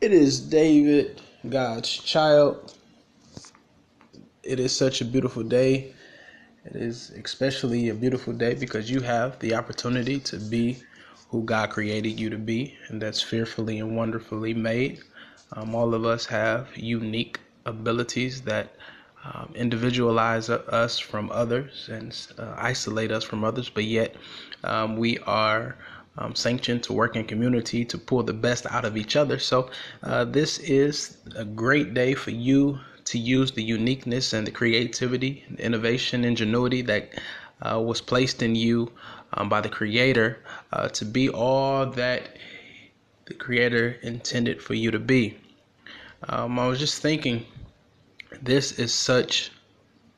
It is David, God's child. It is such a beautiful day. It is especially a beautiful day because you have the opportunity to be who God created you to be, and that's fearfully and wonderfully made. Um, all of us have unique abilities that um, individualize us from others and uh, isolate us from others, but yet um, we are um, sanctioned to work in community to pull the best out of each other. So, uh, this is a great day for you to use the uniqueness and the creativity, innovation, ingenuity that uh, was placed in you um, by the Creator uh, to be all that the Creator intended for you to be. Um, I was just thinking, this is such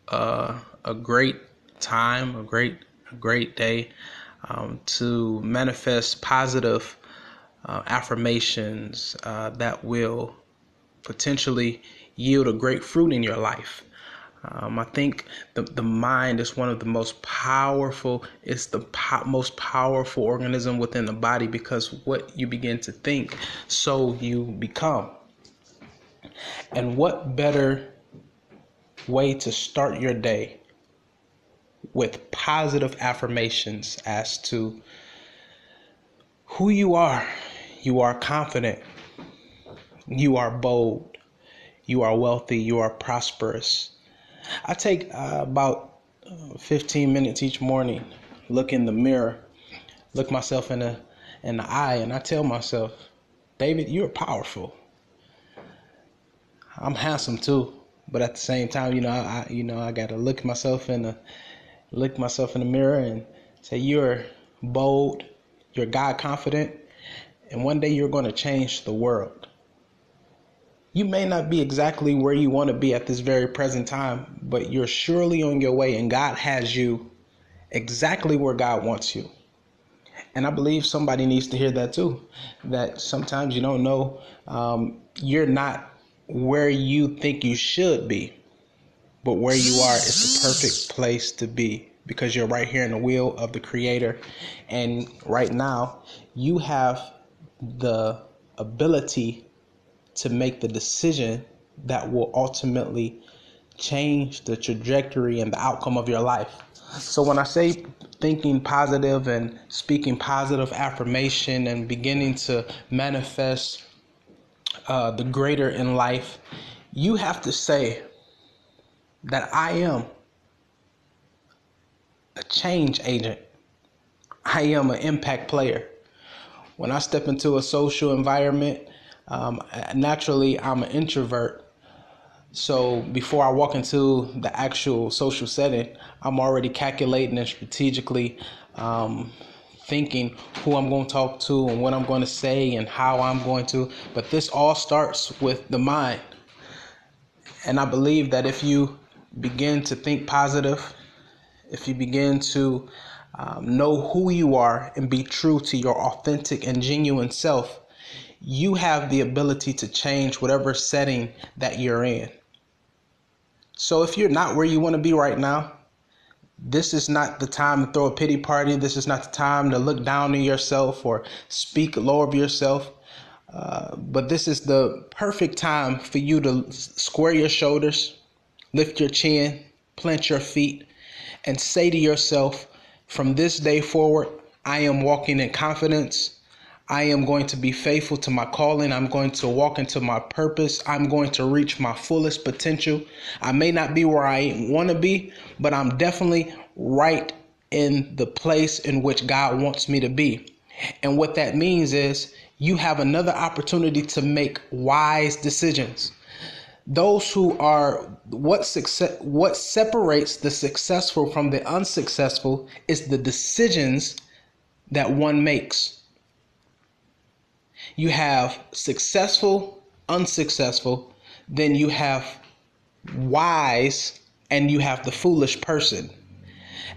a, a great time, a great, a great day um, to manifest positive uh, affirmations uh, that will potentially yield a great fruit in your life. Um, I think the, the mind is one of the most powerful, it's the po- most powerful organism within the body because what you begin to think, so you become. And what better way to start your day with positive affirmations as to who you are. You are confident. You are bold. You are wealthy. You are prosperous. I take uh, about uh, 15 minutes each morning, look in the mirror, look myself in the in the eye, and I tell myself, David, you're powerful. I'm handsome too, but at the same time, you know, I you know I gotta look myself in the look myself in the mirror and say, You're bold, you're God confident, and one day you're going to change the world. You may not be exactly where you want to be at this very present time, but you're surely on your way, and God has you exactly where God wants you. And I believe somebody needs to hear that too. That sometimes you don't know, um, you're not where you think you should be but where you are is the perfect place to be because you're right here in the wheel of the creator. And right now you have the ability to make the decision that will ultimately change the trajectory and the outcome of your life. So when i say thinking positive and speaking positive affirmation and beginning to manifest uh, the greater in life you have to say that I am a change agent. I am an impact player. When I step into a social environment, um, naturally I'm an introvert. So before I walk into the actual social setting, I'm already calculating and strategically um, thinking who I'm going to talk to and what I'm going to say and how I'm going to. But this all starts with the mind. And I believe that if you begin to think positive, if you begin to um, know who you are and be true to your authentic and genuine self, you have the ability to change whatever setting that you're in. So if you're not where you want to be right now, this is not the time to throw a pity party. This is not the time to look down on yourself or speak low of yourself. Uh, but this is the perfect time for you to square your shoulders, Lift your chin, plant your feet, and say to yourself, from this day forward, I am walking in confidence. I am going to be faithful to my calling. I'm going to walk into my purpose. I'm going to reach my fullest potential. I may not be where I want to be, but I'm definitely right in the place in which God wants me to be. And what that means is you have another opportunity to make wise decisions those who are what success what separates the successful from the unsuccessful is the decisions that one makes. You have successful unsuccessful then you have wise and you have the foolish person.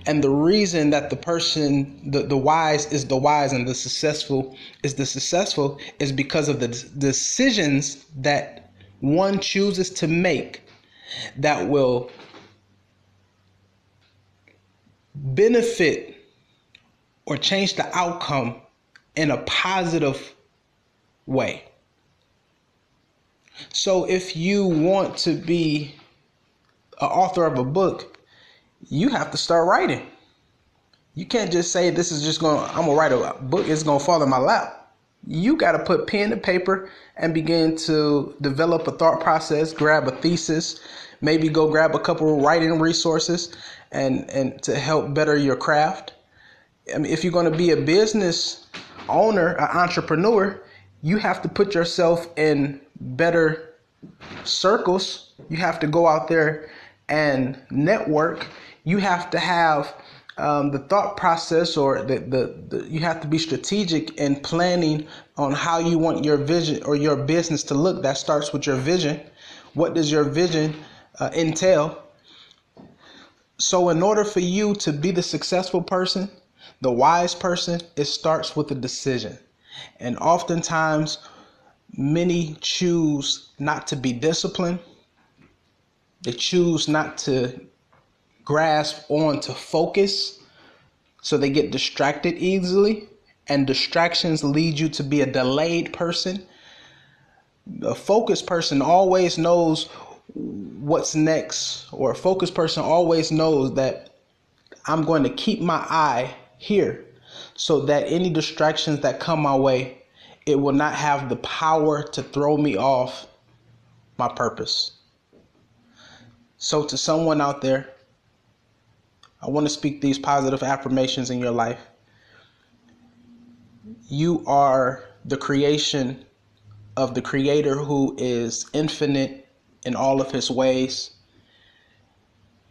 And the reason that the person the, the wise is the wise and the successful is the successful is because of the decisions that one chooses to make that will benefit or change the outcome in a positive way. So if you want to be an author of a book, you have to start writing. You can't just say this is just going to I'm going to write a book it's going to fall in my lap. You got to put pen to paper and begin to develop a thought process, grab a thesis, maybe go grab a couple of writing resources and and to help better your craft. I mean, if you're going to be a business owner, an entrepreneur, you have to put yourself in better circles. You have to go out there and network. You have to have um, the thought process or the, the, the, you have to be strategic in planning on how you want your vision or your business to look. That starts with your vision. What does your vision uh, entail? So, in order for you to be the successful person, the wise person, it starts with a decision. And oftentimes, many choose not to be disciplined. They choose not to grasp on to focus. So they get distracted easily. And distractions lead you to be a delayed person. A focused person always knows what's next, or a focused person always knows that I'm going to keep my eye here so that any distractions that come my way, it will not have the power to throw me off my purpose. So, to someone out there, I want to speak these positive affirmations in your life. You are the creation of the Creator who is infinite in all of his ways.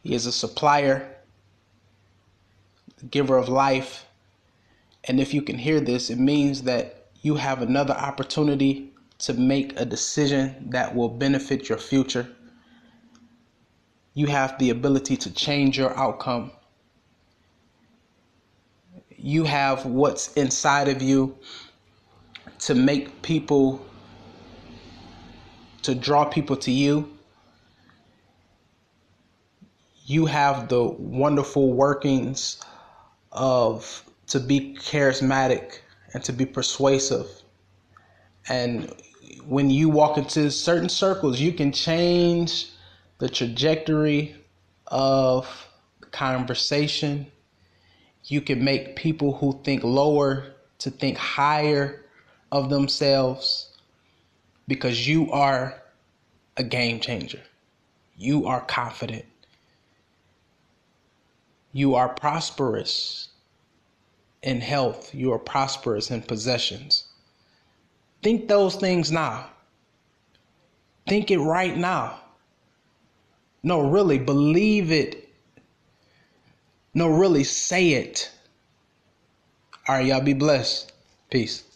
He is a supplier, giver of life, and if you can hear this, it means that you have another opportunity to make a decision that will benefit your future. You have the ability to change your outcome. You have what's inside of you to make people, to draw people to you. You have the wonderful workings of to be charismatic and to be persuasive. And when you walk into certain circles, you can change the trajectory of conversation. You can make people who think lower to think higher of themselves because you are a game changer. You are confident. You are prosperous in health, you are prosperous in possessions. Think those things now. Think it right now. No, really, believe it. No, really, say it. All right, y'all be blessed. Peace.